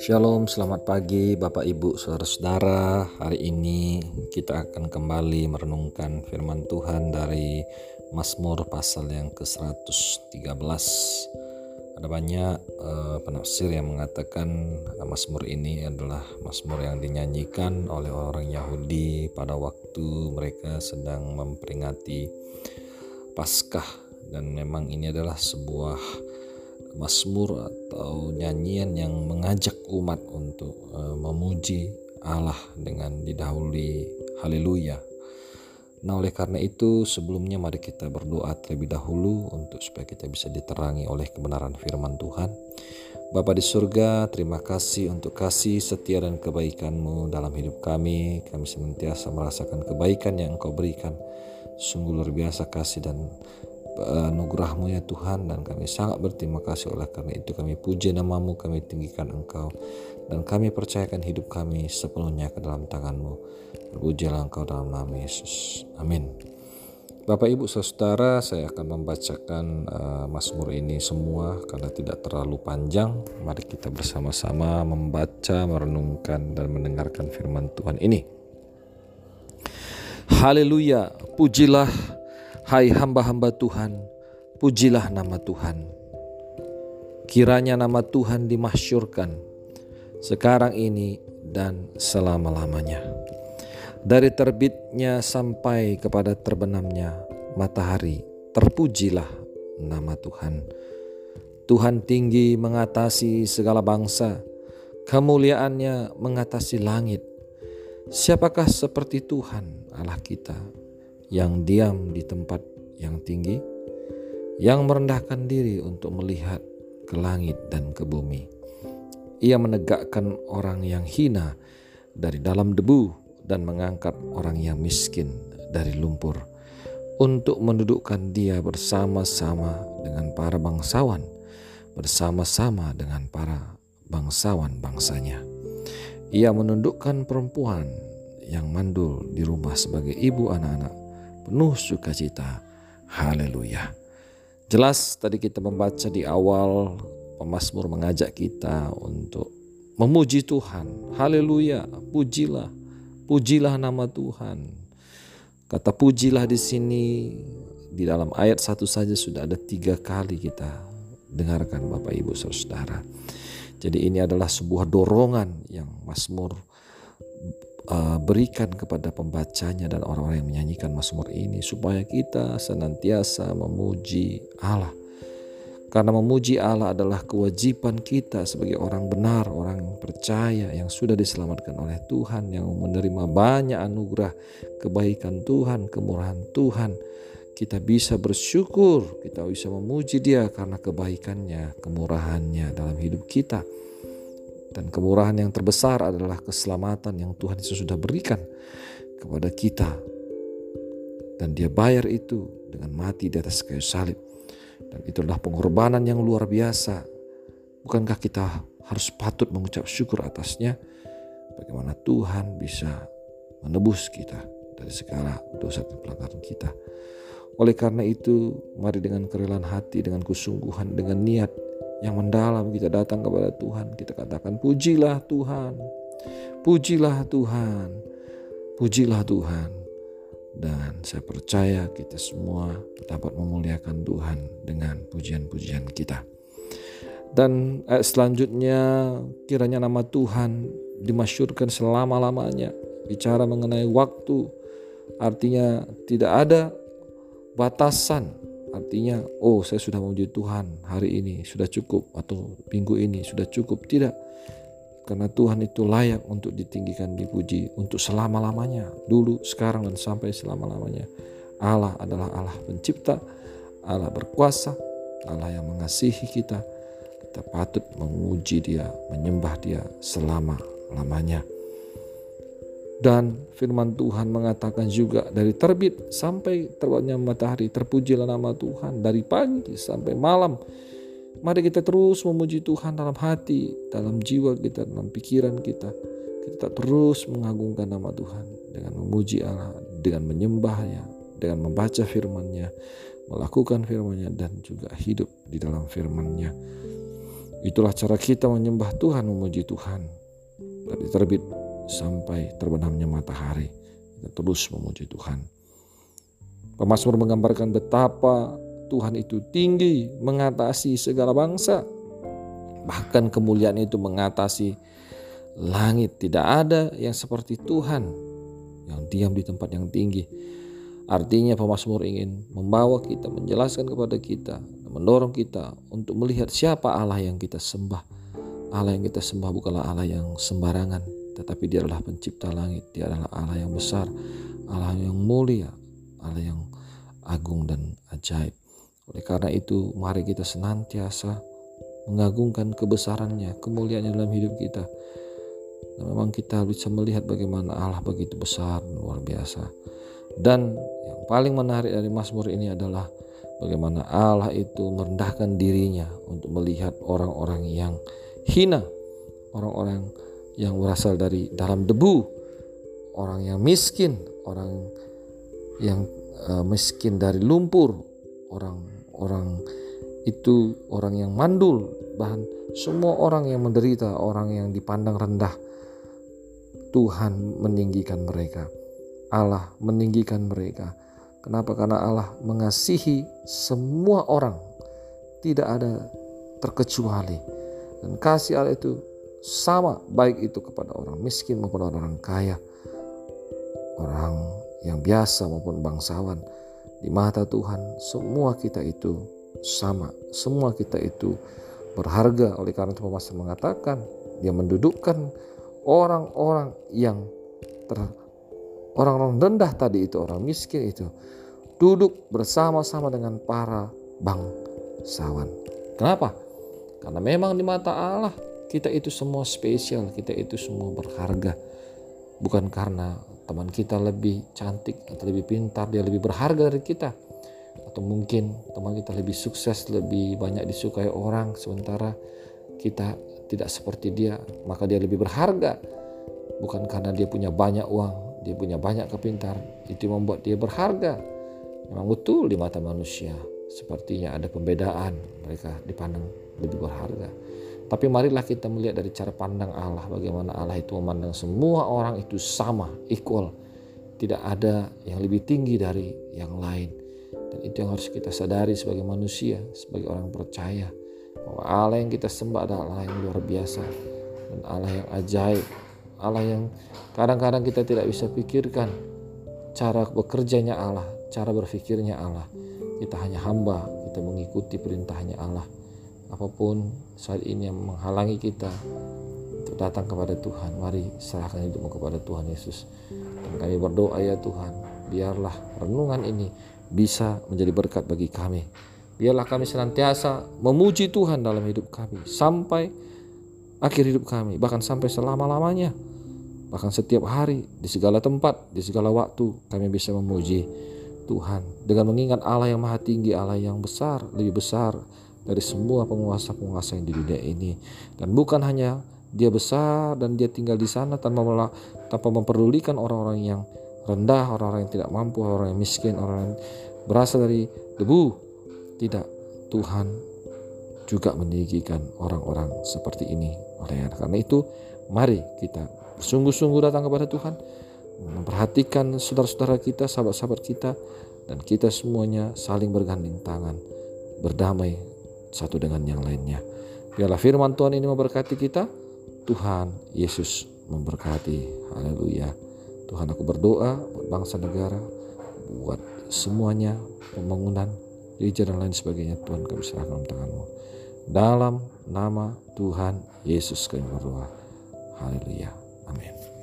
Shalom, selamat pagi Bapak Ibu Saudara-saudara. Hari ini kita akan kembali merenungkan firman Tuhan dari Mazmur pasal yang ke-113. Ada banyak uh, penafsir yang mengatakan uh, Mazmur ini adalah Mazmur yang dinyanyikan oleh orang Yahudi pada waktu mereka sedang memperingati Paskah dan memang ini adalah sebuah Mazmur atau nyanyian yang mengajak umat untuk uh, memuji Allah dengan didahului haleluya. Nah, oleh karena itu sebelumnya mari kita berdoa terlebih dahulu untuk supaya kita bisa diterangi oleh kebenaran firman Tuhan. Bapa di surga, terima kasih untuk kasih setia dan kebaikan-Mu dalam hidup kami. Kami senantiasa merasakan kebaikan yang Engkau berikan. Sungguh luar biasa kasih dan anugerahmu ya Tuhan dan kami sangat berterima kasih oleh karena itu. Kami puji namamu kami tinggikan engkau dan kami percayakan hidup kami sepenuhnya ke dalam tanganmu. Berpujilah engkau dalam nama Yesus. Amin. Bapak Ibu Saudara saya akan membacakan uh, Mazmur ini semua karena tidak terlalu panjang. Mari kita bersama-sama membaca merenungkan dan mendengarkan firman Tuhan ini. Haleluya pujilah Hai hamba-hamba Tuhan, pujilah nama Tuhan. Kiranya nama Tuhan dimasyurkan sekarang ini dan selama-lamanya. Dari terbitnya sampai kepada terbenamnya matahari, terpujilah nama Tuhan. Tuhan tinggi mengatasi segala bangsa, kemuliaannya mengatasi langit. Siapakah seperti Tuhan Allah kita? Yang diam di tempat yang tinggi, yang merendahkan diri untuk melihat ke langit dan ke bumi. Ia menegakkan orang yang hina dari dalam debu dan mengangkat orang yang miskin dari lumpur untuk mendudukkan dia bersama-sama dengan para bangsawan, bersama-sama dengan para bangsawan bangsanya. Ia menundukkan perempuan yang mandul di rumah sebagai ibu anak-anak penuh sukacita. Haleluya. Jelas tadi kita membaca di awal pemazmur mengajak kita untuk memuji Tuhan. Haleluya, pujilah. Pujilah nama Tuhan. Kata pujilah di sini di dalam ayat satu saja sudah ada tiga kali kita dengarkan Bapak Ibu Saudara. Jadi ini adalah sebuah dorongan yang Mazmur uh, berikan kepada pembacanya dan orang-orang yang menyanyikan Mazmur ini supaya kita senantiasa memuji Allah. Karena memuji Allah adalah kewajiban kita sebagai orang benar, orang percaya yang sudah diselamatkan oleh Tuhan, yang menerima banyak anugerah kebaikan Tuhan, kemurahan Tuhan. Kita bisa bersyukur, kita bisa memuji Dia karena kebaikannya, kemurahannya dalam hidup kita. Dan kemurahan yang terbesar adalah keselamatan yang Tuhan Yesus sudah berikan kepada kita. Dan dia bayar itu dengan mati di atas kayu salib. Dan itu adalah pengorbanan yang luar biasa. Bukankah kita harus patut mengucap syukur atasnya? Bagaimana Tuhan bisa menebus kita dari segala dosa dan pelanggaran kita. Oleh karena itu, mari dengan kerelaan hati, dengan kesungguhan, dengan niat yang mendalam kita datang kepada Tuhan kita katakan pujilah Tuhan pujilah Tuhan pujilah Tuhan. Dan saya percaya kita semua dapat memuliakan Tuhan dengan pujian-pujian kita. Dan ayat selanjutnya kiranya nama Tuhan dimasyurkan selama-lamanya. Bicara mengenai waktu artinya tidak ada batasan Artinya, oh saya sudah memuji Tuhan hari ini sudah cukup atau minggu ini sudah cukup. Tidak. Karena Tuhan itu layak untuk ditinggikan, dipuji untuk selama-lamanya. Dulu, sekarang, dan sampai selama-lamanya. Allah adalah Allah pencipta, Allah berkuasa, Allah yang mengasihi kita. Kita patut memuji dia, menyembah dia selama-lamanya. Dan firman Tuhan mengatakan juga dari terbit sampai terbitnya matahari terpujilah nama Tuhan dari pagi sampai malam. Mari kita terus memuji Tuhan dalam hati, dalam jiwa kita, dalam pikiran kita. Kita terus mengagungkan nama Tuhan dengan memuji Allah, dengan menyembahnya, dengan membaca firman-Nya, melakukan firman-Nya dan juga hidup di dalam firman-Nya. Itulah cara kita menyembah Tuhan, memuji Tuhan. Dari terbit sampai terbenamnya matahari. Kita terus memuji Tuhan. Pemasmur menggambarkan betapa Tuhan itu tinggi mengatasi segala bangsa. Bahkan kemuliaan itu mengatasi langit. Tidak ada yang seperti Tuhan yang diam di tempat yang tinggi. Artinya pemasmur ingin membawa kita, menjelaskan kepada kita, mendorong kita untuk melihat siapa Allah yang kita sembah. Allah yang kita sembah bukanlah Allah yang sembarangan, tetapi dia adalah pencipta langit. Dia adalah Allah yang besar, Allah yang mulia, Allah yang agung dan ajaib. Oleh karena itu, mari kita senantiasa mengagungkan kebesarannya, kemuliaannya dalam hidup kita. Dan memang kita bisa melihat bagaimana Allah begitu besar, luar biasa. Dan yang paling menarik dari Mazmur ini adalah bagaimana Allah itu merendahkan dirinya untuk melihat orang-orang yang hina, orang-orang yang berasal dari dalam debu, orang yang miskin, orang yang uh, miskin dari lumpur, orang-orang itu orang yang mandul, bahkan semua orang yang menderita, orang yang dipandang rendah. Tuhan meninggikan mereka. Allah meninggikan mereka Kenapa? Karena Allah mengasihi semua orang. Tidak ada terkecuali. Dan kasih Allah itu sama baik itu kepada orang miskin maupun orang kaya. Orang yang biasa maupun bangsawan. Di mata Tuhan semua kita itu sama. Semua kita itu berharga. Oleh karena itu pemasar mengatakan dia mendudukkan orang-orang yang ter orang-orang rendah tadi itu, orang miskin itu, duduk bersama-sama dengan para bangsawan. Kenapa? Karena memang di mata Allah kita itu semua spesial, kita itu semua berharga. Bukan karena teman kita lebih cantik atau lebih pintar, dia lebih berharga dari kita. Atau mungkin teman kita lebih sukses, lebih banyak disukai orang, sementara kita tidak seperti dia, maka dia lebih berharga. Bukan karena dia punya banyak uang, dia punya banyak kepintar, itu membuat dia berharga. Memang betul di mata manusia, sepertinya ada pembedaan, mereka dipandang lebih berharga. Tapi marilah kita melihat dari cara pandang Allah, bagaimana Allah itu memandang semua orang itu sama, equal. Tidak ada yang lebih tinggi dari yang lain. Dan itu yang harus kita sadari sebagai manusia, sebagai orang percaya. Bahwa Allah yang kita sembah adalah Allah yang luar biasa. Dan Allah yang ajaib, Allah yang kadang-kadang kita tidak bisa pikirkan cara bekerjanya Allah, cara berpikirnya Allah. Kita hanya hamba, kita mengikuti perintahnya Allah. Apa pun saat ini yang menghalangi kita untuk datang kepada Tuhan, mari serahkan hidupmu kepada Tuhan Yesus. Dan kami berdoa ya Tuhan, biarlah renungan ini bisa menjadi berkat bagi kami. Biarlah kami senantiasa memuji Tuhan dalam hidup kami sampai akhir hidup kami, bahkan sampai selama-lamanya. Bahkan setiap hari, di segala tempat, di segala waktu, kami bisa memuji Tuhan. Dengan mengingat Allah yang maha tinggi, Allah yang besar, lebih besar dari semua penguasa-penguasa yang di dunia ini. Dan bukan hanya dia besar dan dia tinggal di sana tanpa tanpa memperdulikan orang-orang yang rendah, orang-orang yang tidak mampu, orang yang miskin, orang yang berasal dari debu. Tidak, Tuhan juga meninggikan orang-orang seperti ini. Oleh karena itu, mari kita sungguh-sungguh datang kepada Tuhan, memperhatikan saudara-saudara kita, sahabat-sahabat kita, dan kita semuanya saling bergandeng tangan, berdamai satu dengan yang lainnya. Biarlah firman Tuhan ini memberkati kita. Tuhan Yesus memberkati. Haleluya. Tuhan aku berdoa buat bangsa negara, buat semuanya pembangunan gereja dan lain sebagainya. Tuhan kami serahkan dalam tanganmu. Dalam nama Tuhan Yesus kami berdoa. Haleluya. Amén.